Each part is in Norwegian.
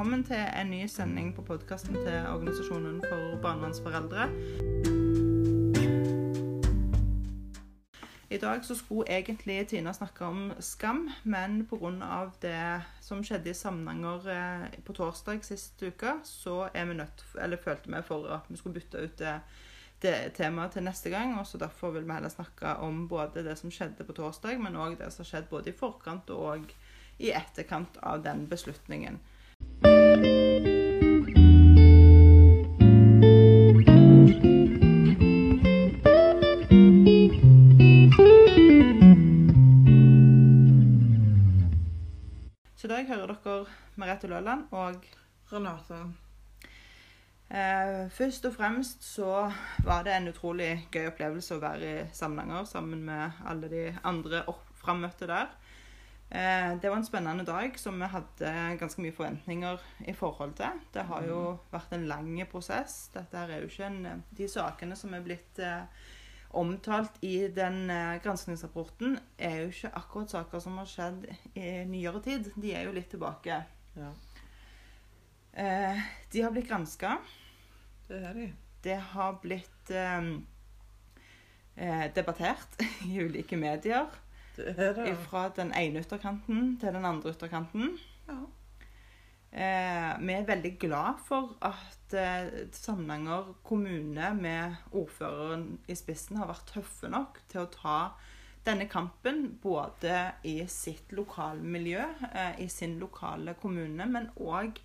velkommen til en ny sending på podkasten til Organisasjonen for barnevernsforeldre. I dag så skulle egentlig Tina snakke om skam, men pga. det som skjedde i Samnanger eh, på torsdag sist uke, så er vi nødt, eller følte vi for at vi skulle bytte ut det, det temaet til neste gang. og så Derfor vil vi heller snakke om både det som skjedde på torsdag, men òg det som har skjedd både i forkant og i etterkant av den beslutningen. Så i dag hører dere Merete Løland og Renate. Eh, først og fremst så var det en utrolig gøy opplevelse å være i Samnanger sammen med alle de andre frammøtte der. Eh, det var en spennende dag som vi hadde ganske mye forventninger i forhold til. Det har jo vært en lang prosess. Dette er jo ikke en, de sakene som er blitt eh, omtalt i den granskingsrapporten, er jo ikke akkurat saker som har skjedd i nyere tid. De er jo litt tilbake. Ja, Eh, de har blitt granska. det er de. Det har blitt eh, eh, debattert i ulike medier. Fra den ene ytterkanten til den andre ytterkanten. Ja. Eh, vi er veldig glad for at eh, Samnanger kommune med ordføreren i spissen har vært tøffe nok til å ta denne kampen både i sitt lokalmiljø, eh, i sin lokale kommune, men òg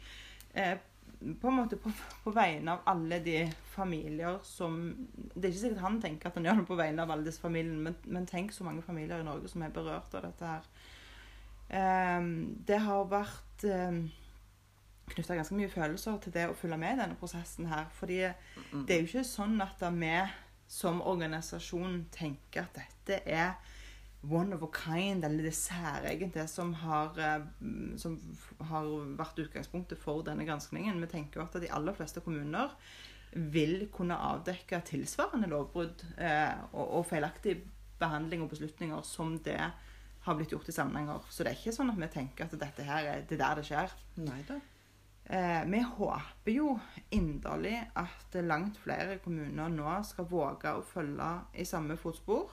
eh, på en måte på, på vegne av alle de familier som Det er ikke sikkert han tenker at han gjør det på vegne av alle disse familiene, men, men tenk så mange familier i Norge som er berørt av dette her. Eh, det har vært eh, knytta ganske mye følelser til det å følge med i denne prosessen her. Fordi Mm. det er jo ikke sånn at vi som organisasjon tenker at dette er one of a kind, eller det særegent, det som har, eh, som har vært utgangspunktet for denne granskningen. Vi tenker jo at de aller fleste kommuner vil kunne avdekke tilsvarende lovbrudd eh, og, og feilaktig behandling og beslutninger som det har blitt gjort i sammenhenger. Så det er ikke sånn at vi tenker at dette her er det er der det skjer. Neida. Eh, vi håper jo inderlig at langt flere kommuner nå skal våge å følge i samme fotspor.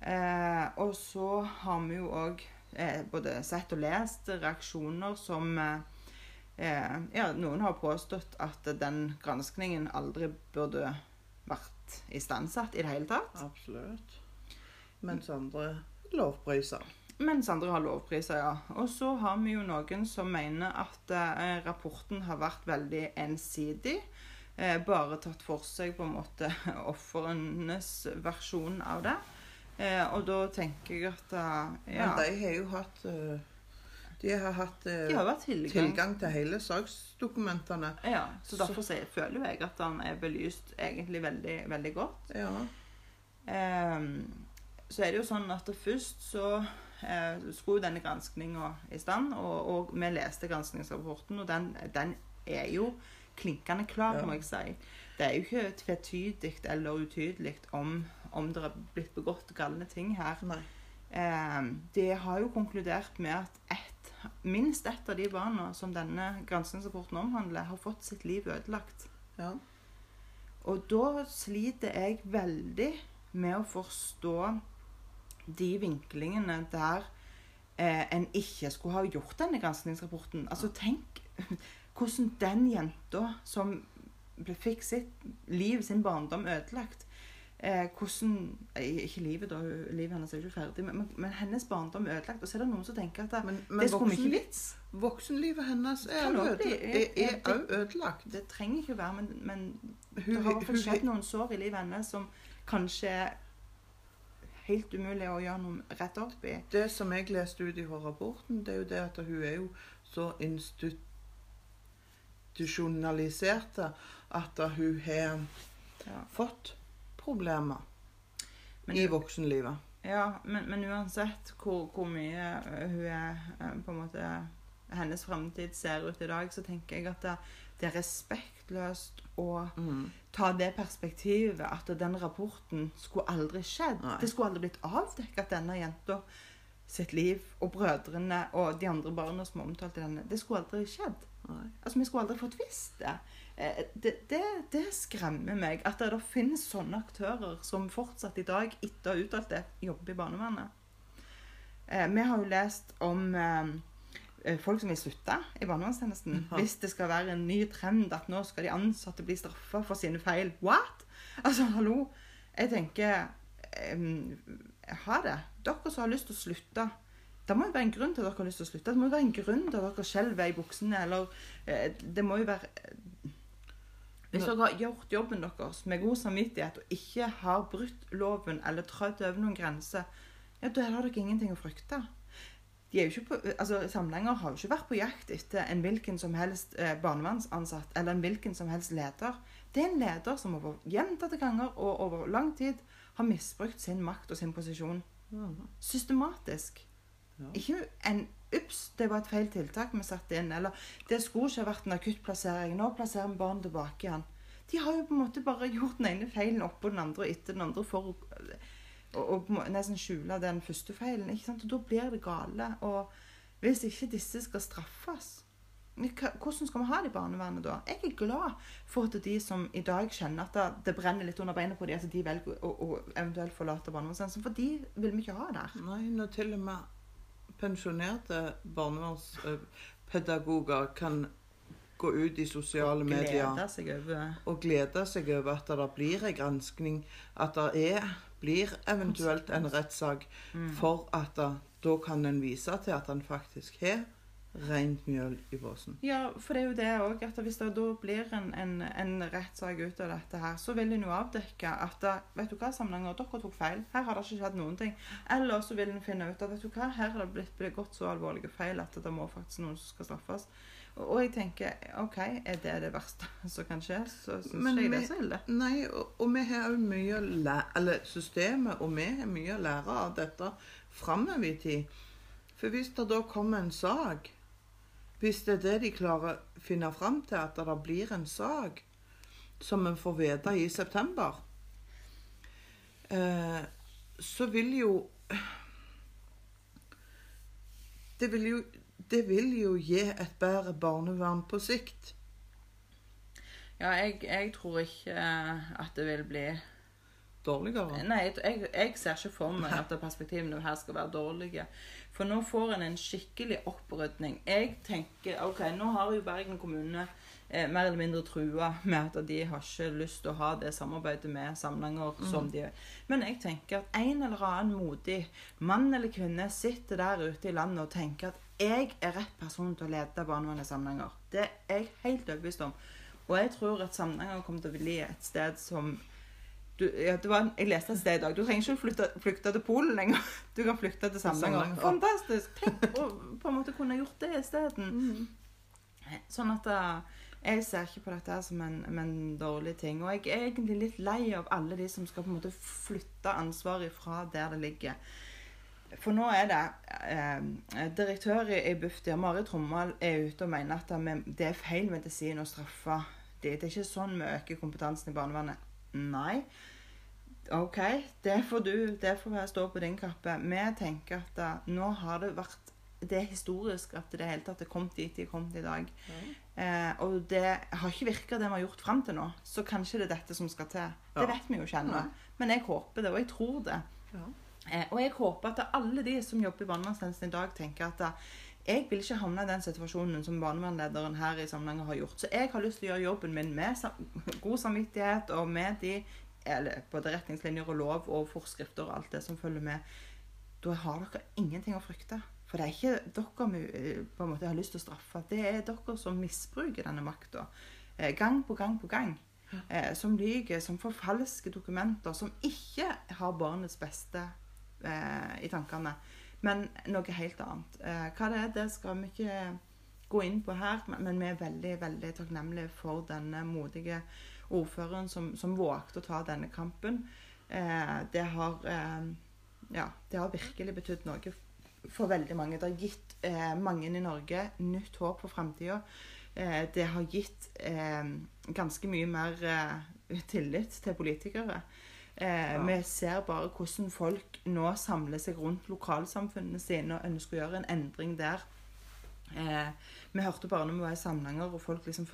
Eh, og så har vi jo òg eh, både sett og lest reaksjoner som eh, Ja, noen har påstått at den granskningen aldri burde vært istandsatt i det hele tatt. Absolutt. Mens andre lovpriser. Mens andre har lovpriser, ja. Og så har vi jo noen som mener at eh, rapporten har vært veldig ensidig. Eh, bare tatt for seg på en måte ofrenes versjon av det. Eh, og da tenker jeg at eh, ja, Men de har jo hatt eh, De har hatt eh, de har tilgang. tilgang til hele saksdokumentene. Ja, så derfor sier- føler jeg at han er belyst egentlig veldig, veldig godt. Ja. Eh, så er det jo sånn at først så eh, skulle denne granskninga i stand, og, og vi leste granskningsrapporten, og den, den er jo klinkende klar, Ja. må jeg si. Det er jo ikke tvetydig eller utydelig om, om det er blitt begått galne ting her. Nei. Ehm, de har jo konkludert med at et, minst ett av de barna som denne granskingsrapporten omhandler, har fått sitt liv ødelagt. Ja. Og da sliter jeg veldig med å forstå de vinklingene der eh, en ikke skulle ha gjort denne granskningsrapporten. Altså, tenk hvordan den jenta som fikk sitt liv, sin barndom, ødelagt eh, hvordan, eh, Ikke livet, da. Livet hennes er jo ikke ferdig. Men, men, hennes barndom er ødelagt. Og så er det noen som tenker at det, Men, men det skulle vi ikke vits. voksenlivet hennes er òg ødelagt. Ødelagt. Det trenger ikke å være, men, men Hun, det har i hvert fall skjedd noen sår i livet hennes som kanskje er helt umulig å gjøre noe rett opp i. Det som jeg leste ut i rapporten, det er jo det at hun er jo så institusjonalisert at hun har Ja. fått problemer Men, i voksenlivet. ja, men, men uansett hvor, hvor mye øh, hun er øh, på en måte hennes framtid ser ut i dag, så tenker jeg at det, det er respektløst å Mm. ta det perspektivet at den rapporten skulle aldri skjedd. Nei. Det skulle aldri blitt avdekket at denne jenta sitt liv, og brødrene og de andre barna som er omtalt i denne. Det skulle aldri skjedd. Nei. Altså, Vi skulle aldri fått visst det. Eh, Det, det, det skremmer meg at det, det finnes sånne aktører som fortsatt i dag, etter å ha uttalt det, jobber i barnevernet. Eh, vi har jo lest om eh, folk som vil slutte i barnevernstjenesten. Hvis det skal være en ny trend at nå skal de ansatte bli straffa for sine feil. What?! Altså, hallo. Jeg tenker Ha det. Dere som har lyst til å slutte. Det må jo være en grunn til at dere har lyst til å slutte. Det må jo være en grunn til at dere skjelver i buksene. Eller det må jo være Hvis dere har gjort jobben deres med god samvittighet og ikke har brutt loven eller trådt over noen grenser, ja, da har dere ingenting å frykte. De på, altså Samlinger har jo ikke vært på jakt etter en hvilken som helst eh, barnevernsansatt eller en hvilken som helst leder. Det er en leder som over gjentatte ganger og over lang tid har misbrukt sin makt og sin posisjon. Systematisk. Ja. Ikke en Ups, det var et feil tiltak vi satte inn. Eller det skulle ikke vært en akuttplassering. Nå plasserer vi barn tilbake igjen. De har jo på en måte bare gjort den ene feilen oppå den andre og etter den andre for å og, og nesten skjule den første feilen. ikke sant? Og Da blir det gale. Og hvis ikke disse skal straffes hvordan skal vi ha det i barnevernet da? Jeg er glad for at de som i dag kjenner at det brenner litt under beina på dem, at de velger å, å eventuelt forlate barnevernstjenesten. For de vil vi ikke ha der. Nei, når til og med pensjonerte barnevernspedagoger kan gå ut i sosiale medier seg over og glede seg over at det blir en granskning, at det er, blir eventuelt en rettssak, Mm. for at da kan en vise til at en faktisk har rent mjøl i båsen. Ja, for det er jo det òg, at hvis det da blir en, en, en rettssak ut av dette her, så vil en jo avdekke at vet du hva, Samnanger, dere tok feil. Her har det ikke skjedd noen ting. Eller så vil en finne ut at vet du hva, her har det blitt begått så alvorlige feil at det må faktisk noen som skal straffes. Og, og jeg tenker OK, er det det verste som kan skje, så syns ikke jeg det er så ille. Nei, og, og vi har jo mye å lære Eller systemet, og vi har mye å lære av dette framover i tid. For hvis det da kommer en sak Hvis det er det de klarer å finne fram til, at det blir en sak som en får vite i september, eh, så vil jo det vil jo det vil jo gi et bedre barnevern på sikt. Ja, jeg, jeg tror ikke eh, at det vil bli Dårligere. Nei, jeg, jeg, ser ikke for meg at perspektivene her skal være dårlige. For nå får en en skikkelig opprydning. Jeg tenker OK, nå har jo Bergen kommune eh, mer eller mindre trua med at de har ikke lyst til å ha det samarbeidet med Samnanger som de gjør. Men jeg tenker at en eller annen modig mann eller kvinne sitter der ute i landet og tenker at jeg er rett person til å lede barnevernet Samnanger. Det er jeg helt overbevist om. Og jeg tror at Samnanger kommer til å bli et sted som du, ja, det var, en- jeg leste et sted i dag. Du trenger ikke flykte, flykte til Polen lenger. Du kan flykte til Samnanger. Fantastisk! Tenk å på en måte kunne gjort det isteden. Sånn at eh, jeg ser ikke på dette som en, en dårlig ting. Og jeg er egentlig litt lei av alle de som skal på en måte flytte ansvaret fra der det ligger. For nå er det eh, Direktør i, Bufdir, Mari Trommal, er ute og mener at det, er feil medisin å straffe. Det, det er ikke sånn vi øker kompetansen i barnevernet. Nei. OK, det får du det får stå på din kappe. Vi tenker at da, nå har det vært Det er historisk at det hele tatt er kommet dit de er kommet i dag. Eh, og det har ikke virka det vi har gjort fram til nå. Så kanskje det er dette som skal til. Det Ja. vet vi jo ikke ennå. Men jeg håper det, og jeg tror det. Ja. Eh, og jeg håper at alle de som jobber i barnevernstjenesten i dag, tenker at eh, jeg vil ikke havne i den situasjonen som barnevernlederen her i Samnanger har gjort. Så jeg har lyst til å gjøre jobben min med god samvittighet og med de eller både retningslinjer og lov og forskrifter og alt det som følger med. Da har dere ingenting å frykte. For det er ikke dere vi på en måte har lyst til å straffe. Det er dere som misbruker denne makta. Eh, gang på gang på gang. Eh, som lyver, som forfalsker dokumenter, som ikke har barnets beste eh, i tankene. Men noe helt annet. Eh, hva det er, det skal vi ikke gå inn på her, men, vi er veldig veldig takknemlige for denne modige ordføreren som, som vågte å ta denne kampen. Eh, det har eh, ja, det har virkelig betydd noe for veldig mange. Det har gitt mange i Norge nytt håp for framtida. Det har gitt ganske mye mer tillit til politikere. Eh, Ja. Vi ser bare hvordan folk nå samler seg rundt lokalsamfunnene sine og ønsker å gjøre en endring der. Eh, vi hørte bare når vi var i Samnanger, og folk liksom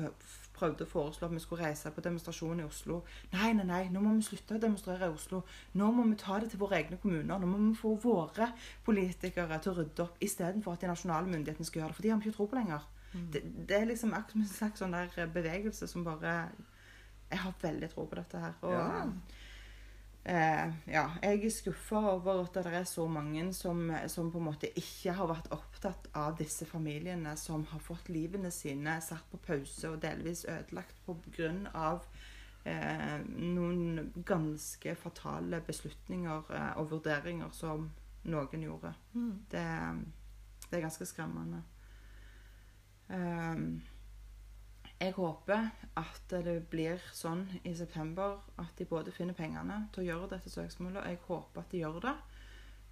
prøvde å foreslå at vi skulle reise på demonstrasjon i Oslo. Nei, nei, nei, nå må vi slutte å demonstrere i Oslo. Nå må vi ta det til våre egne kommuner. Nå må vi få våre politikere til å rydde opp, istedenfor at de nasjonale myndighetene skal gjøre det. For de har vi ikke tro på lenger. Det, det er liksom en slags sånn der bevegelse som bare Jeg har veldig tro på dette her. Og, Ja. Eh, ja, jeg er skuffa over at det er så mange som, som på en måte ikke har vært opptatt av disse familiene som har fått livene sine satt på pause og delvis ødelagt pga. Eh, noen ganske fatale beslutninger eh, og vurderinger som noen gjorde. Mm. Det, det er ganske skremmende. Ehm, jeg håper at det blir sånn i september at de både finner pengene til å gjøre dette søksmålet, og jeg håper at de gjør det.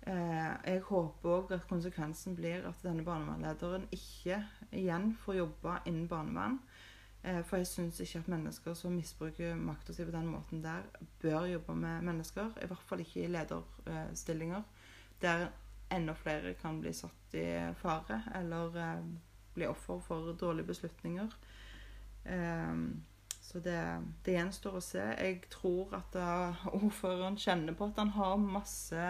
Eh, jeg håper òg at konsekvensen blir at denne barnevernlederen ikke igjen får jobbe innen barnevern. Eh, for jeg syns ikke at mennesker som misbruker makta si på den måten der, bør jobbe med mennesker. I hvert fall ikke i lederstillinger. Der enda flere kan bli satt i fare eller eh, bli offer for dårlige beslutninger. Ehm, så det, det gjenstår å se. Jeg tror at eh, ordføreren kjenner på at han har masse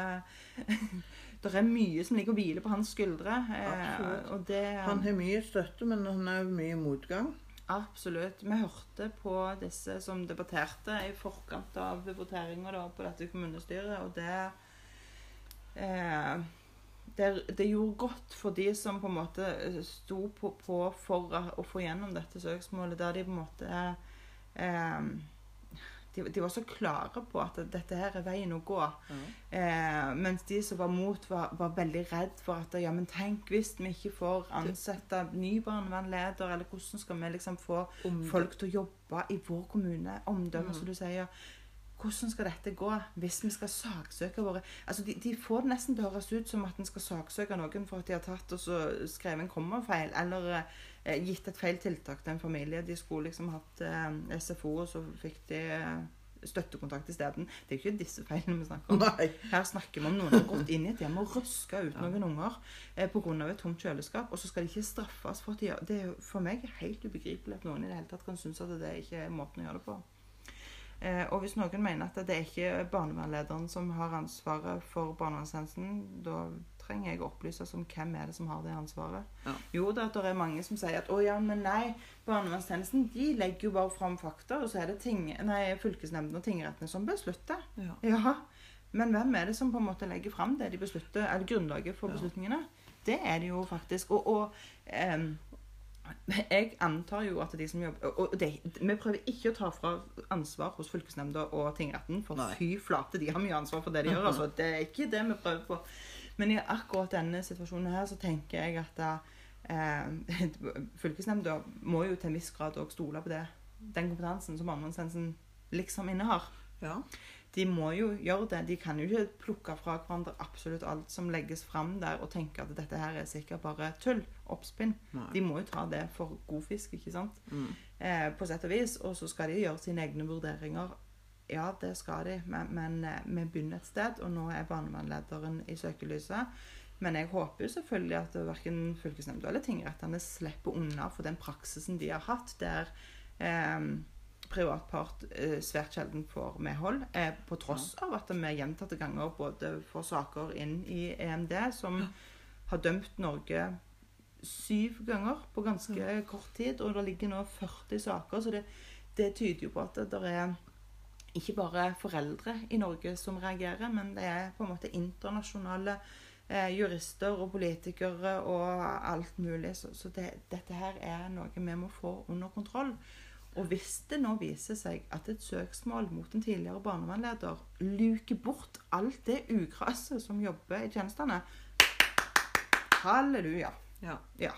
Det er mye som ligger og hviler på hans skuldre. eh, det Han har mye støtte, men han har også mye motgang. Absolutt. Vi hørte på disse som debatterte i forkant av voteringa på dette kommunestyret, og det eh, det, det gjorde godt for de som på en måte sto på, på for å, få gjennom dette søksmålet, der de på en måte eh, de, de var så klare på at dette her er veien å gå. Eh, mens de som var mot, var, var veldig redd for at ja, men tenk hvis vi ikke får ansette ny barnevernleder, eller hvordan skal vi liksom få Om folk til å jobbe i vår kommune? Omdømme, Mm. som du sier. Hvordan skal dette gå hvis vi skal saksøke våre Altså, de, de får det nesten til å høres ut som at en skal saksøke noen for at de har tatt og så skrevet en kommafeil, eller eh, gitt et feil tiltak til en familie. De skulle liksom hatt eh, SFO, og så fikk de eh, støttekontakt isteden. Det er jo ikke disse feilene vi snakker om. Nei. Her snakker vi om noen som har gått inn i et hjem og røska ut Ja. noen unger eh, pga. et tomt kjøleskap, og så skal de ikke straffes for at de gjør Det er for meg helt ubegripelig at noen i det hele tatt kan synes at det ikke er måten å gjøre det på. Eh, og hvis noen mener at det er ikke barnevernlederen som har ansvaret for barnevernstjenesten, da trenger jeg å opplyse om hvem er det som har det ansvaret. Ja. Jo da, det er mange som sier at å ja, men nei, barnevernstjenesten de legger jo bare fram fakta, og så er det ting, nei, fylkesnemndene og tingrettene som beslutter. Ja. Ja, men hvem er det som på en måte legger fram det de beslutter, eller grunnlaget for Ja. beslutningene? Det er det jo faktisk. Og, og em, jeg antar jo at de som jobber Og det, vi prøver ikke å ta fra ansvar hos fylkesnemnda og tingretten, for Nei. fy flate, de har mye ansvar for det de gjør. altså. Det er ikke det vi prøver på. Men i akkurat denne situasjonen her så tenker jeg at eh, fylkesnemnda må jo til en viss grad òg stole på det. Den kompetansen som barnevernstjenesten liksom innehar. Ja. De må jo gjøre det. De kan jo ikke plukke fra hverandre absolutt alt som legges fram der, og tenke at dette her er sikkert bare tull. Oppspinn. Nei. De må jo ta det for god fisk, ikke sant? Mm. Eh, på sett og vis. Og så skal de gjøre sine egne vurderinger. Ja, det skal de, men, men eh, vi begynner et sted, og nå er barnevernlederen i søkelyset. Men jeg håper jo selvfølgelig at verken fylkesnemnda eller tingrettene slipper unna for den praksisen de har hatt, der eh, privatpart eh, svært sjelden får medhold. Eh, på tross av at vi gjentatte ganger både får saker inn i EMD som har dømt Norge syv ganger på ganske kort tid, og det ligger nå 40 saker. Så det, det tyder jo på at det er ikke bare foreldre i Norge som reagerer, men det er på en måte internasjonale eh, jurister og politikere og alt mulig. Så, så det, dette her er noe vi må få under kontroll. Og hvis det nå viser seg at et søksmål mot en tidligere barnevernleder luker bort alt det ugraset som jobber i tjenestene Halleluja. Ja. Ja.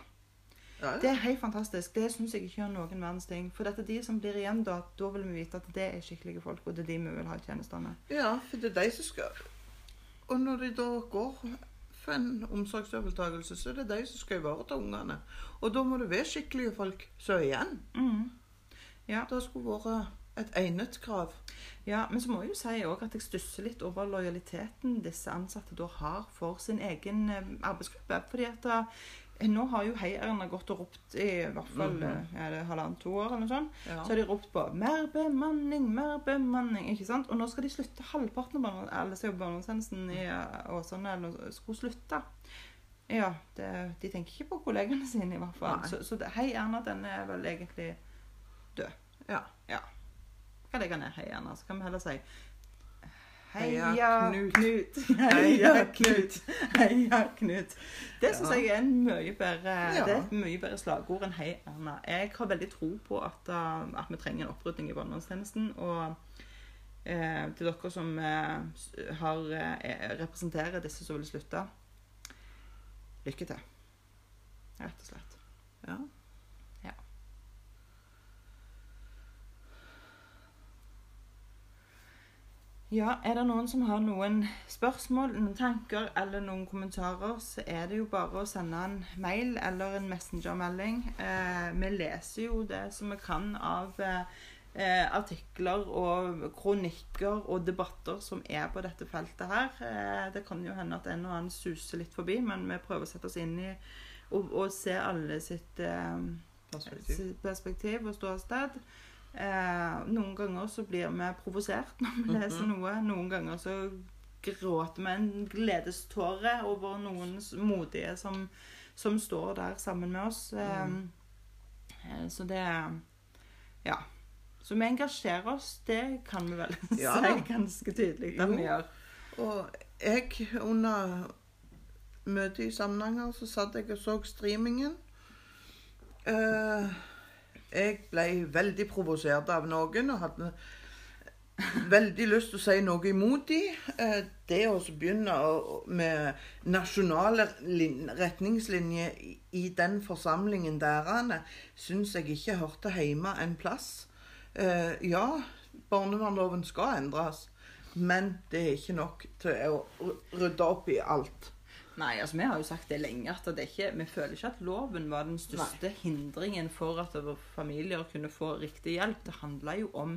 Det er helt fantastisk. Det syns jeg ikke gjør noen verdens ting. For dette er de som blir igjen, da, da vil vi vite at det er skikkelige folk, og det er de vi vil ha i tjenestene. ja, for det er de som skal Og når de da går for en omsorgsovertakelse, så er det de som skal ivareta ungene. Og da må det være skikkelige folk som er igjen. Mm. Ja. Det skulle vært et enhetskrav. Ja, men så må jeg jo si at jeg stusser litt over lojaliteten disse ansatte da har for sin egen eh, arbeidsgruppe. Fordi at da, eh, nå har jo heierne gått og ropt i hvert fall mm -hmm. er det halvannet to år eller noe sånt. Ja. Så har de ropt på 'mer bemanning, mer bemanning'. ikke sant? Og nå skal de slutte. Halvparten av alle som jobber i barnevernstjenesten i eh, Åsane skulle slutte. Ja, det, de tenker ikke på kollegene sine i hvert fall. Nei. Så, så det, Hei Erna, den er vel egentlig død. Ja. Skal legge ned Hei Erna, så kan vi heller si Heia Heia Knut. Knut. Heia Knut. Heia Knut. Det syns Ja. jeg er en mye bedre, Ja. det er et mye bedre slagord enn Hei Erna. Jeg har veldig tro på at, uh, at vi trenger en opprydning i barnevernstjenesten. Og eh, til dere som eh, har, eh, representerer disse som vil slutte lykke til. Rett og slett. Ja. Ja. Ja, er det noen som har noen spørsmål, noen tanker eller noen kommentarer, så er det jo bare å sende en mail eller en messengermelding. Eh, vi leser jo det som vi kan av eh, artikler og kronikker og debatter som er på dette feltet her. Eh, det kan jo hende at en og annen suser litt forbi, men vi prøver å sette oss inn i og, og se alle sitt eh, Perspektiv. perspektiv og ståsted. Eh, noen ganger så blir vi provosert når vi leser noe. Noen ganger så gråter vi en gledeståre over noen modige som, som står der sammen med oss. Eh, eh, så det Ja. Så vi engasjerer oss, det kan vi vel Ja si ganske tydelig at vi gjør. Og jeg, under møtet i Samnanger, så satt jeg og så streamingen. Eh, jeg ble veldig provosert av noen og hadde veldig lyst til å si noe imot dem. Eh, det å begynne med nasjonale retningslinjer i, den forsamlingen der, syns jeg ikke hørte hjemme en plass. Eh, ja, barnevernloven skal endres. Men det er ikke nok til å rydde opp i alt. Nei, altså vi har jo sagt det lenge at det ikke, vi føler ikke at loven var den største hindringen for at familier kunne få riktig hjelp. Det handler jo om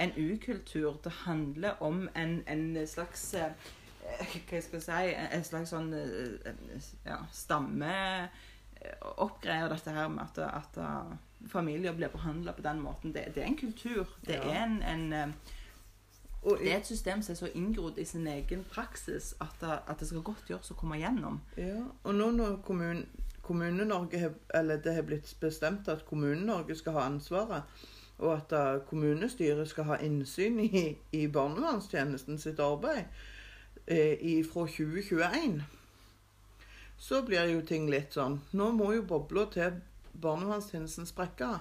en ukultur. Det handler om en, en slags eh, Hva skal jeg si En slags sånn eh, ja, stammeoppgreier, dette her med at, at eh, familier blir behandla på den måten. Det, det er en kultur. Det Ja. er en, en eh, Og det er et system som er så inngrodd i sin egen praksis at, det- at det skal godt gjøres å komme gjennom. Ja, og nå når kommun, Kommune-Norge Eller det har blitt bestemt at Kommune-Norge skal ha ansvaret, og at da kommunestyret skal ha innsyn i, i barnevernstjenesten sitt arbeid eh, i, fra 2021, så blir jo ting litt sånn Nå må jo bobla til barnevernstjenesten sprekke.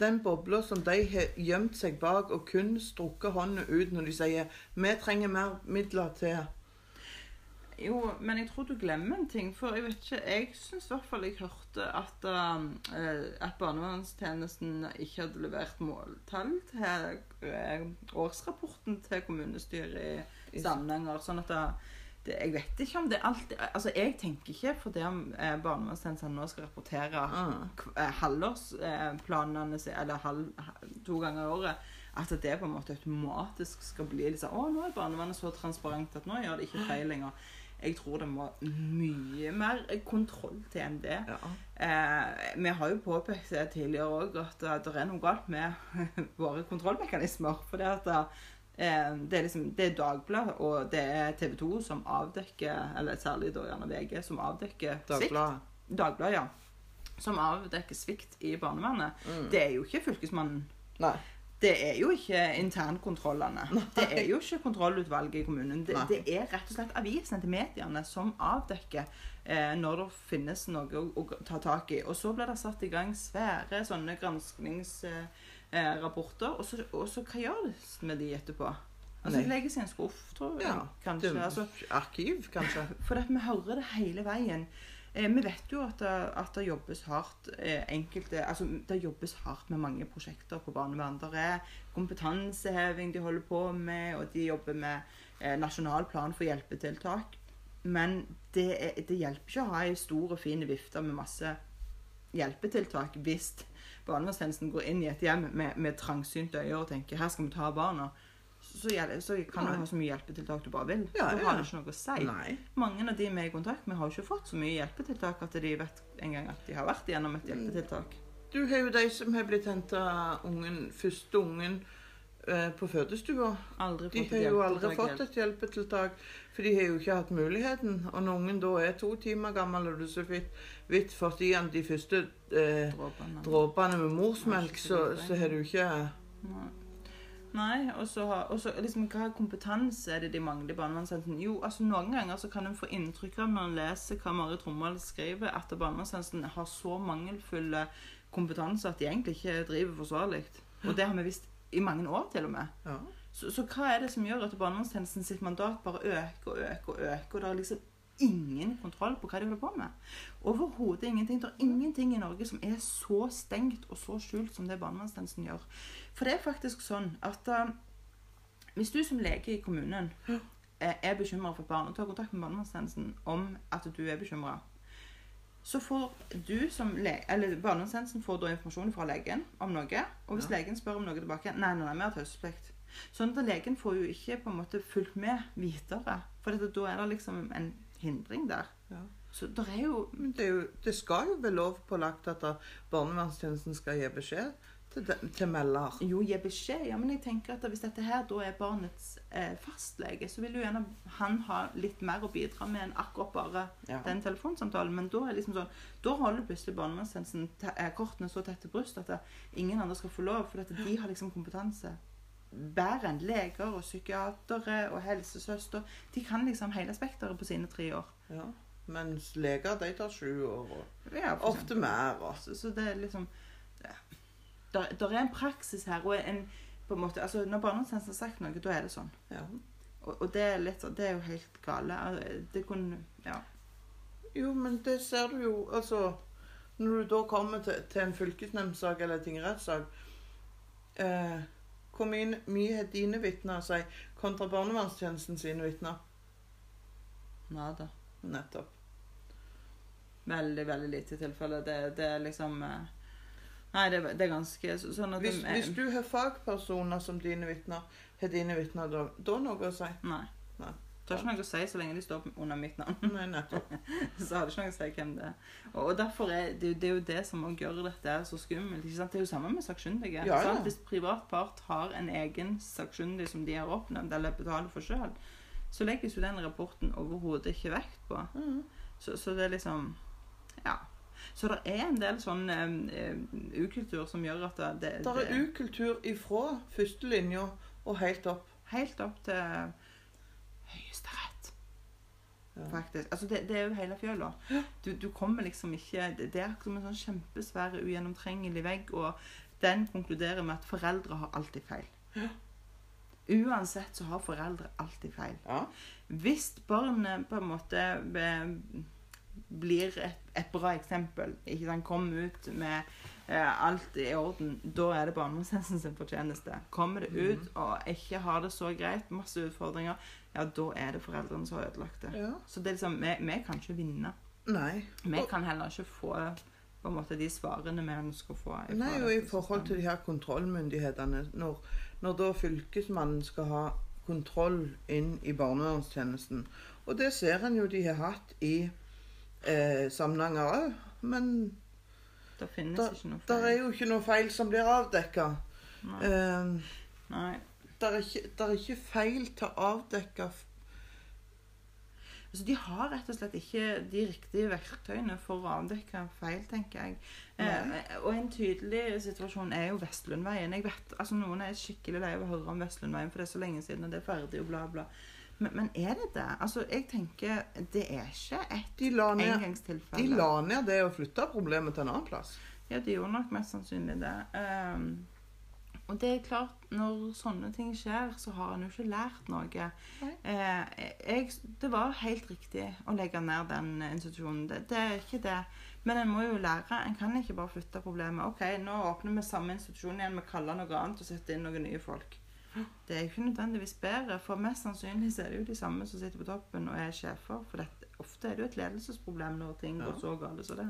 Den bobla som de har gjemt seg bak og kun strukket hånda ut når de sier 'Vi trenger mer midler til' Jo, men jeg tror du glemmer en ting. For jeg vet ikke, jeg syns i hvert fall jeg hørte at, eh, at barnevernstjenesten ikke hadde levert måltall til eh, årsrapporten til kommunestyret i Samnanger. Sånn at det, det, Jeg vet ikke om det alltid Altså, jeg tenker ikke fordi om eh, barnevernstjenesten nå skal rapportere mm. eh, halvårsplanene sine, eller halv, to ganger i året, at det på en måte automatisk skal bli sånn Å, nå er barnevernet så transparent at nå gjør det ikke feil lenger. Jeg tror det må mye mer kontroll til enn det. Ja. Eh, vi har jo påpekt tidligere òg, at eh, det er noe galt med våre kontrollmekanismer. For det, at, eh, det er liksom Det er Dagbladet og det er TV 2 som avdekker, eller særlig da gjerne VG, som avdekker svikt. Dagbladet. Ja. Som avdekker svikt i barnevernet. Mm. Det er jo ikke Fylkesmannen. Nei. Det er jo ikke internkontrollene. Det er jo ikke kontrollutvalget i kommunen. Det, det er rett og slett avisene til mediene som avdekker eh, når det finnes noe å, å ta tak i. Og så blir det satt i gang svære sånne granskningsrapporter. og, så, og så hva gjør det med de etterpå? Altså, Nei. De legges i en skuff, tror jeg. Ja, kanskje. det- Altså, Arkiv, kanskje. for vi hører det hele veien. Eh, vi vet jo at det, at det jobbes hardt eh, enkelte, altså det jobbes hardt med mange prosjekter på barnevern. Det er kompetanseheving de holder på med, og de jobber med eh, nasjonal plan for hjelpetiltak. Men det, er, det hjelper ikke å ha ei stor og fin vifte med masse hjelpetiltak hvis barnevernstjenesten går inn i et hjem med, med trangsynte øyne og tenker her skal vi ta barna, så, så kan du ha så mye hjelpetiltak du bare vil. Ja, da har det ikke noe å si. Nei. Mange av de vi er i kontakt med, har jo ikke fått så mye hjelpetiltak at de vet en gang at de har vært gjennom et hjelpetiltak. Du har jo de som har blitt henta ungen, første ungen eh, på fødestua. De har jo aldri fått et hjelpetiltak, for de har jo ikke hatt muligheten. Og når ungen da er to timer gammel, og du så vidt, får i han de første eh, Dråpene. med morsmelk, så, så har du ikke Nei. Nei, og så har- og så liksom, Hva kompetanse er det de mangler i barnevernstjenesten? Jo, altså Noen ganger så kan en få inntrykk av når en leser hva Marit Rommel skriver, at barnevernstjenesten har så mangelfulle kompetanse at de egentlig ikke driver forsvarlig. Og det har vi visst i mange år, til og med. ja. Så, så hva er det som gjør at barnevernstjenesten sitt mandat bare øker og øker og øker, og det er liksom ingen kontroll på hva de holder på med? Overhodet ingenting. Det er ingenting i Norge som er så stengt og så skjult som det barnevernstjenesten gjør. For det er faktisk sånn at uh, hvis du som lege i kommunen eh, er bekymra for et barn, og tar kontakt med barnevernstjenesten om at du er bekymra, så får du som lege, eller barnevernstjenesten får da informasjon fra legen om noe. Og hvis Ja. legen spør om noe tilbake Nei, nei, nei, vi har taushetsplikt. Sånn at legen får jo ikke på en måte fulgt med videre. For dette, da er det liksom en hindring der. Ja. Så det er jo det, er jo, det skal jo være lovpålagt at barnevernstjenesten skal gi beskjed til, til melder. Jo, gi beskjed. Ja, men jeg tenker at hvis dette her da er barnets eh, fastlege, så vil jo gjerne han ha litt mer å bidra med enn akkurat bare Ja. den telefonsamtalen. Men da er liksom sånn, da holder plutselig barnevernstjenesten eh, kortene så tett til brystet at ingen andre skal få lov, for de har liksom kompetanse. Bedre enn leger og psykiatere og helsesøster. De kan liksom hele spekteret på sine tre år. Ja. Mens leger de tar sju år, og Ja, ofte mer. Og. Så, så det er liksom Der, der er en praksis her, og en på en måte, altså Når barnevernstjenesten har sagt noe, da er det sånn. Ja. Og, og det er litt sånn- Det er jo helt gale. Altså, Det kunne Ja. Jo, men det ser du jo altså Når du da kommer til, til en fylkesnemndsak eller tingrettssak eh, Hvor mye, mye har dine vitner å si kontra barnevernstjenesten sine vitner? Nada. Nettopp. Veldig, veldig lite tilfelle. Det, det er liksom eh, Nei, det, det er ganske sånn at Hvis, de, hvis du har fagpersoner som dine vitner, har dine vitner da, da noe å si? Nei. Nei. Det har ikke noe å si så lenge de står under mitt navn. Nei, nettopp. så har det ikke noe å si hvem det er. Og, og derfor er det, det er jo det som gjør dette så skummelt. Ikke sant? Det er jo samme med sakkyndige. Ja, ja. Hvis privat part har en egen sakkyndig som de har oppnevnt eller betaler for sjøl, så legges jo den rapporten overhodet ikke vekt på. Mm. Så, så det er liksom Ja. Så det er en del sånn ukultur som gjør at det, det, Det er ukultur ifra førstelinja og helt opp. Helt opp til Høyesterett. Ja. Faktisk. Altså det, det er jo hele fjøla. Du, du kommer liksom ikke Det, er som en sånn kjempesvær, ugjennomtrengelig vegg, og den konkluderer med at foreldre har alltid feil. Uansett så har foreldre alltid feil. Ja. Hvis barnet på en måte blir et, et bra eksempel, ikke sant, kommer ut med eh, alt i orden, da er det barnevernstjenesten sin fortjeneste. Kommer det ut og ikke har det så greit, masse utfordringer, ja, da er det foreldrene som har ødelagt det. ja. Så det er liksom, vi, vi kan ikke vinne. Nei. Vi kan heller ikke få på en måte de svarene vi ønsker å få. Nei, og i forhold til de her kontrollmyndighetene Når, når da fylkesmannen skal ha kontroll inn i barnevernstjenesten Og det ser en jo de har hatt i eh, Samnanger òg. Men Det finnes da- ikke noe feil. det er jo ikke noe feil som blir avdekka. Nei. Eh, Nei. det, er er ikke feil til å avdekke Altså, de har rett og slett ikke de riktige verktøyene for å avdekke feil, tenker jeg. Eh, og en tydelig situasjon er jo Vestlundveien. Jeg vet, altså Noen er skikkelig lei av å høre om Vestlundveien, for det er så lenge siden, og det er ferdig, og bla, bla. Men, men er det det? Altså, jeg tenker Det er ikke et ned, de la ned det å flytte problemet til en annen plass. Ja, de gjorde nok mest sannsynlig det. Um, og det er klart, når sånne ting skjer, så har en jo ikke lært noe. Eh, jeg, det var helt riktig å legge ned den institusjonen. Det, det er ikke det. Men en må jo lære. En kan ikke bare flytte problemet. OK, nå åpner vi samme institusjon igjen, vi kaller noe annet og setter inn noen nye folk. Det er ikke nødvendigvis bedre, for mest sannsynlig er det jo de samme som sitter på toppen og er sjefer. For dette, ofte er det jo et ledelsesproblem når ting Ja. går så galt som det.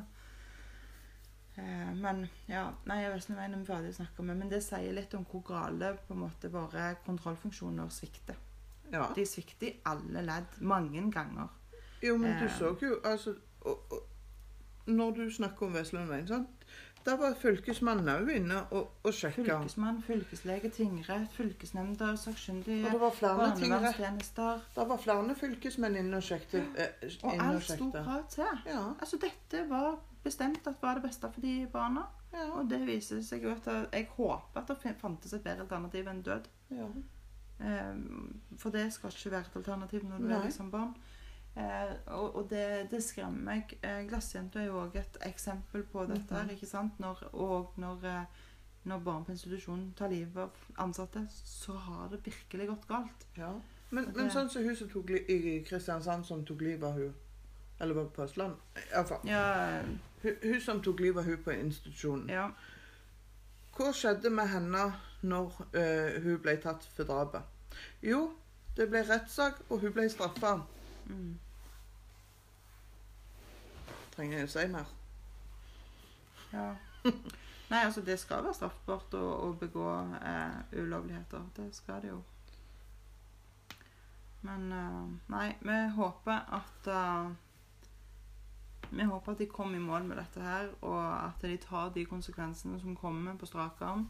Eh, men ja, nei, jeg vet ikke om er ferdig å snakke om men det sier litt om hvor gale på en måte våre kontrollfunksjoner svikter. Ja. De svikter i alle ledd, mange ganger. Jo, men du Eh. så jo altså og, og, Når du snakker om Vestlandveien, sant? Da var fylkesmannen òg inne og, og sjekka. Fylkesmann, fylkeslege, tingrett, fylkesnemnder, sakkyndige, barnevernstjenester. Det var flere fylkesmenn inne og sjekket. Eh, Og alt sto bra til. Ja, Altså, dette var bestemt at var det beste for de barna. ja, Og det viser seg jo at jeg håper at det fantes et bedre alternativ enn død. ja. Eh, For det skal ikke være et alternativ når du Nei. er liksom barn. Eh, og og det, det skremmer meg. Eh, Glassjenta er jo òg et eksempel på dette. Mm -hmm. ikke sant? Når, og når, eh, når barn på institusjon tar livet av ansatte, så har det virkelig gått galt. ja. Men, det, men sånn som hun som tok i Kristiansand som tok livet av hun Eller var det på Østland? Iallfall. Ja, Hun, hun som tok livet av hun på institusjonen. ja. Hva skjedde med henne når eh, hun ble tatt for drapet? Jo, det ble rettssak, og hun ble straffa. Mm. Trenger jeg å si mer? ja. Nei, altså det skal være straffbart å, å begå eh, ulovligheter. Det skal det jo. Men eh, nei, vi håper at eh, Vi håper at de kommer i mål med dette her, og at de tar de konsekvensene som kommer på strak arm.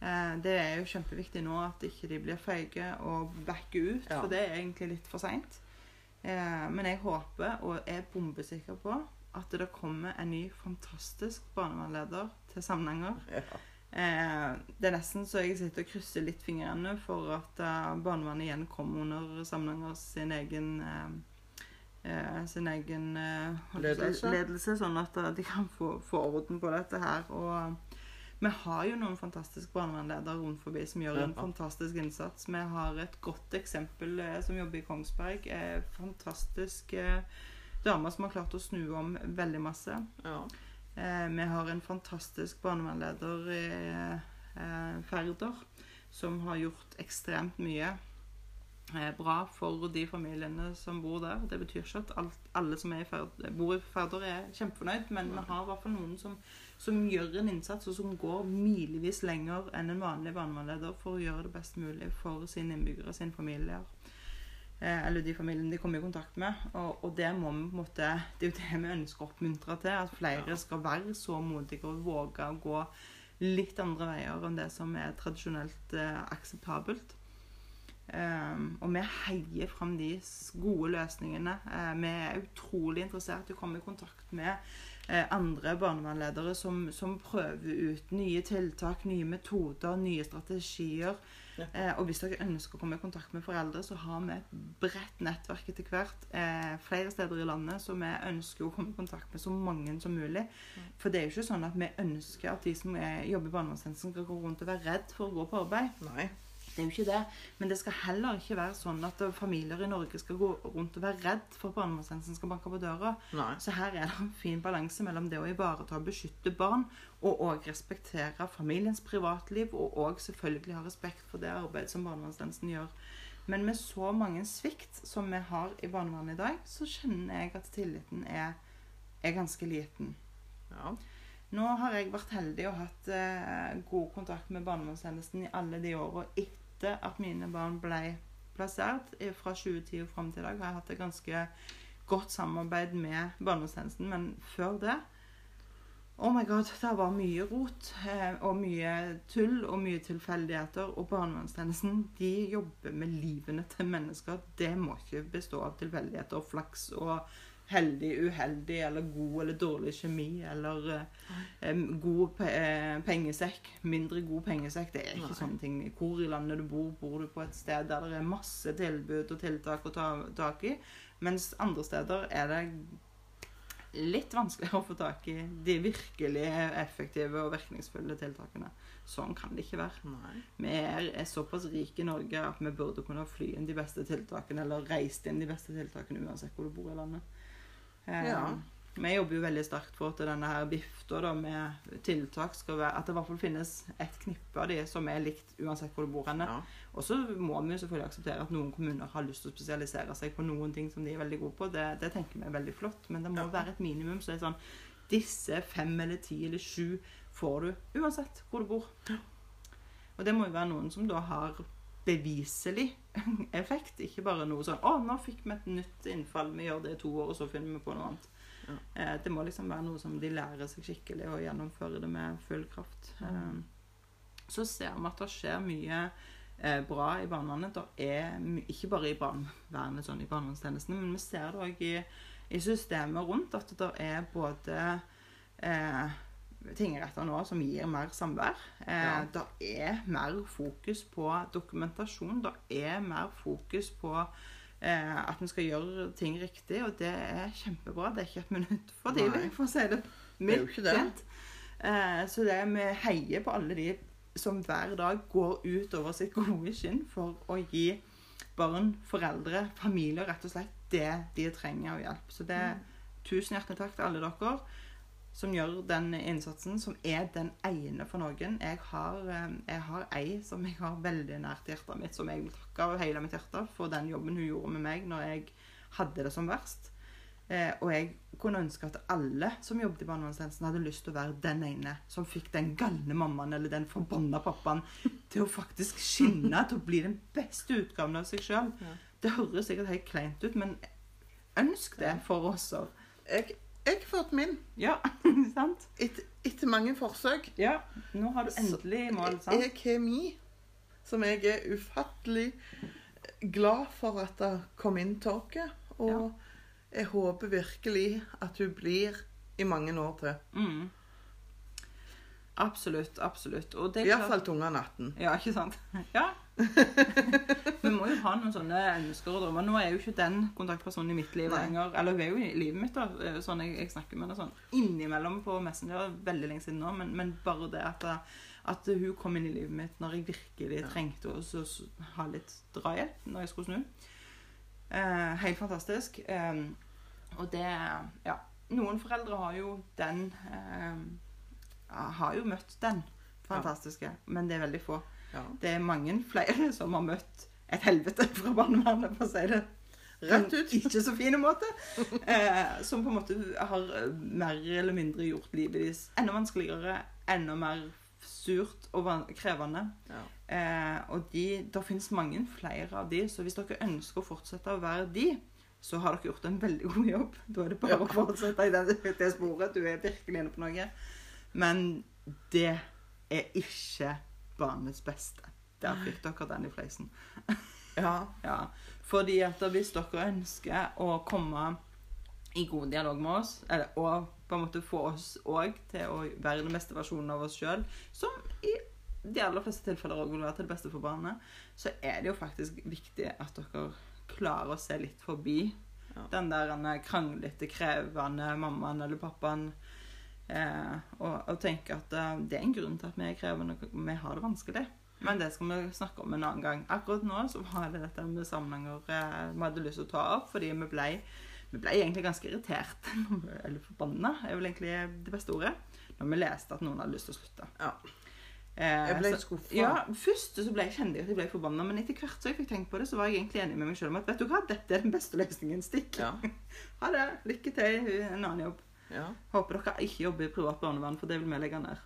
Eh, det er jo kjempeviktig nå at ikke de blir feige og backer ut, Ja. for det er egentlig litt for seint. Eh, men jeg håper, og er bombesikker på, at det kommer en ny fantastisk barnevernleder til Samnanger. Ja. Eh, det er nesten så jeg sitter og krysser litt fingrene for at eh, barnevernet igjen kommer under Samnanger sin egen eh, eh, sin egen eh, Ledelse. ledelse, sånn at de kan få, få orden på dette her. Og vi har jo noen fantastiske barnevernledere rundt forbi som gjør en fantastisk innsats. Vi har et godt eksempel eh, som jobber i Kongsberg. Eh, fantastisk dame som har klart å snu om veldig masse. ja. Eh, vi har en fantastisk barnevernleder i eh, Færder som har gjort ekstremt mye bra for de familiene som bor der. Det betyr ikke at alt, alle som i Færder, bor i Færder er kjempefornøyd, men vi har i hvert fall noen som, som gjør en innsats, og som går milevis lenger enn en vanlig barnevernleder for å gjøre det best mulig for sine innbyggere, sine familier. Eh, eller de familiene de kommer i kontakt med. Og, og det må vi måte Det er jo det vi ønsker å oppmuntre til. At flere skal være så modige og våge å gå litt andre veier enn det som er tradisjonelt eh, akseptabelt. Um, og vi heier fram de gode løsningene. Uh, vi er utrolig interessert i å komme i kontakt med andre barnevernledere som, som prøver ut nye tiltak, nye metoder, nye strategier. Ja. Eh, og hvis dere ønsker å komme i kontakt med foreldre, så har vi et bredt nettverk etter hvert. Eh, flere steder i landet, som vi ønsker å komme i kontakt med så mange som mulig. For det er jo ikke sånn at vi ønsker at de som er, jobber i barnevernstjenesten, skal gå rundt og være redd for å gå på arbeid. Nei. Det er jo ikke det. Men det skal heller ikke være sånn at familier i Norge skal gå rundt og være redd for at barnevernstjenesten skal banke på døra. Nei. Så her er det en fin balanse mellom det å ivareta og beskytte barn, og òg respektere familiens privatliv, og òg selvfølgelig ha respekt for det arbeidet som barnevernstjenesten gjør. Men med så mange svikt som vi har i barnevernet i dag, så kjenner jeg at tilliten er, er ganske liten. Ja. Nå har jeg vært heldig og hatt eh, god kontakt med barnevernstjenesten i alle de åra etter at mine barn ble plassert. Fra 2010 og fram til i dag har jeg hatt et ganske godt samarbeid med barnevernstjenesten. Men før det Oh my god, det var mye rot eh, og mye tull og mye tilfeldigheter. Og barnevernstjenesten de jobber med livene til mennesker. Det må ikke bestå av tilfeldigheter og flaks og heldig, uheldig eller god eller dårlig kjemi eller eh, god pe eh, pengesekk, mindre god pengesekk. Det er ikke Nei. sånne ting. Hvor i landet du bor, bor du på et sted der det er masse tilbud og tiltak å ta tak i, mens andre steder er det litt vanskeligere å få tak i de virkelig effektive og virkningsfulle tiltakene. Sånn kan det ikke være. Nei. Vi er, er såpass rike i Norge at vi burde kunne fly inn de beste tiltakene, eller reist inn de beste tiltakene uansett hvor du bor i landet. Eh, Ja. Vi jobber jo veldig sterkt for at denne her vifta med tiltak skal være At det i hvert fall finnes et knippe av de som er likt uansett hvor du bor henne. Ja. Og så må vi jo selvfølgelig akseptere at noen kommuner har lyst til å spesialisere seg på noen ting som de er veldig gode på. Det, det tenker vi er veldig flott. Men det må Ja. være et minimum. Så det er sånn disse fem eller ti eller sju får du uansett hvor du bor. Og det må jo være noen som da har beviselig effekt, ikke bare noe sånn 'Å, nå fikk vi et nytt innfall. Vi gjør det i to år, og så finner vi på noe annet'. Ja. Eh, det må liksom være noe som de lærer seg skikkelig og gjennomfører det med full kraft. Eh, så ser vi at det skjer mye eh, bra i barnevernet. Det er ikke bare i barnevernet, sånn i barnevernstjenestene, men vi ser det òg i, i systemet rundt at det er både eh, tingretter nå som gir mer samvær. Eh, Ja. Det er mer fokus på dokumentasjon. Det er mer fokus på eh, at en skal gjøre ting riktig, og det er kjempebra. Det er ikke et minutt for tidlig, for å si det Det jo ikke det. Eh, så det vi heier på alle de som hver dag går ut over sitt gode skinn for å gi barn, foreldre, familier rett og slett det de trenger av hjelp. Så det er tusen hjertelig takk til alle dere som gjør den innsatsen, som er den ene for noen. Jeg har, eh, jeg har ei som jeg har veldig nært hjertet mitt, som jeg vil takke av hele mitt hjerte for den jobben hun gjorde med meg når jeg hadde det som verst. Eh, og jeg kunne ønske at alle som jobbet i barnevernstjenesten, hadde lyst til å være den ene som fikk den galne mammaen eller den forbanna pappaen til å faktisk skinne, til å bli den beste utgaven av seg sjøl. Ja. Det høres sikkert helt kleint ut, men ønsk det for oss. òg. Jeg, jeg har fått min Ja, sant? etter, etter mange forsøk. Ja, nå har du endelig mål, sant? Jeg har min, som jeg er ufattelig glad for at det kom inn til Og Og jeg håper virkelig at hun blir i mange år til. Mm. Absolutt, absolutt. Og det er klart- Iallfall ungene 18. Ja, ikke sant? Ja. Vi må jo ha noen sånne ønsker og drømmer. Nå er jo ikke den kontaktpersonen i mitt liv Nei. lenger. Eller hun er jo i livet mitt, da. eh, Sånn jeg, jeg snakker med henne sånn innimellom på Messenger. Veldig lenge siden nå. Men, men bare det at, at hun kom inn i livet mitt når jeg virkelig Ja. trengte å ha litt drahjelp når jeg skulle snu. Eh, helt fantastisk. Eh, og det Ja. Noen foreldre har jo den eh, Har jo møtt den fantastiske, men det er veldig få. Ja. Det er mange flere som har møtt et helvete fra barnevernet, for å si det Rett ut. ikke så fin måte. Eh, som på en måte har eh, mer eller mindre gjort livet deres enda vanskeligere, enda mer surt og krevende. Ja. Eh, og de, det finnes mange flere av de, så hvis dere ønsker å fortsette å være de, så har dere gjort en veldig god jobb. Da er det bare Ja. å fortsette i det, det sporet. Du er virkelig inne på noe. Men det er ikke barnets beste. Der fikk dere den i fleisen. ja. Ja, fordi at hvis dere ønsker å komme i god dialog med oss, eller, og på en måte få oss òg til å være den beste versjonen av oss sjøl, som i de aller fleste tilfeller også vil være til det beste for barnet, så er det jo faktisk viktig at dere klarer å se litt forbi Ja. den der kranglete, krevende mammaen eller pappaen. Eh, og, og tenke at eh, det er en grunn til at vi er krevende, og vi har det vanskelig. Men det skal vi snakke om en annen gang. Akkurat nå så var det dette med sammenhenger eh, vi hadde lyst til å ta opp, fordi vi ble, vi ble egentlig ganske irritert, eller forbanna, er vel egentlig det beste ordet, når vi leste at noen hadde lyst til å slutte. Ja. Eh, Jeg ble skuffa. Ja, først så ble jeg, kjente at jeg ble forbanna, men etter hvert så jeg fikk tenkt på det, så var jeg egentlig enig med meg selv om at vet du hva, dette er den beste løsningen. Stikk. Ja. Ha det. Lykke til en annen jobb. Ja. Håper dere ikke jobber i privat barnevern, for det vil vi legge ned.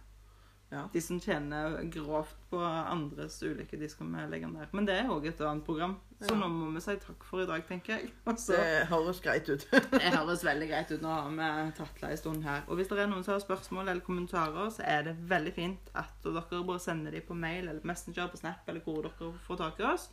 Ja. De som tjener grovt på andres ulykker, de skal vi legge ned. Men det er òg et annet program, så nå må vi si takk for i dag, tenker jeg. Også. Det høres greit ut. det høres veldig greit ut. Nå har vi det en stund her. Og hvis det er noen som har spørsmål eller kommentarer, så er det veldig fint at dere bare sender dem på mail eller Messenger, på Snap eller hvor dere får tak i oss.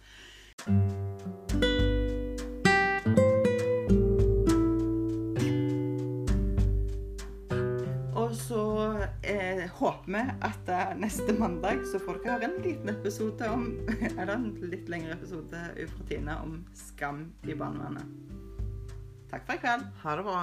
Eh, håper vi at neste mandag så får dere høre en liten episode om Eller en litt lengre episode fra Tine om skam i barnevernet. Takk for i kveld. Ha det bra.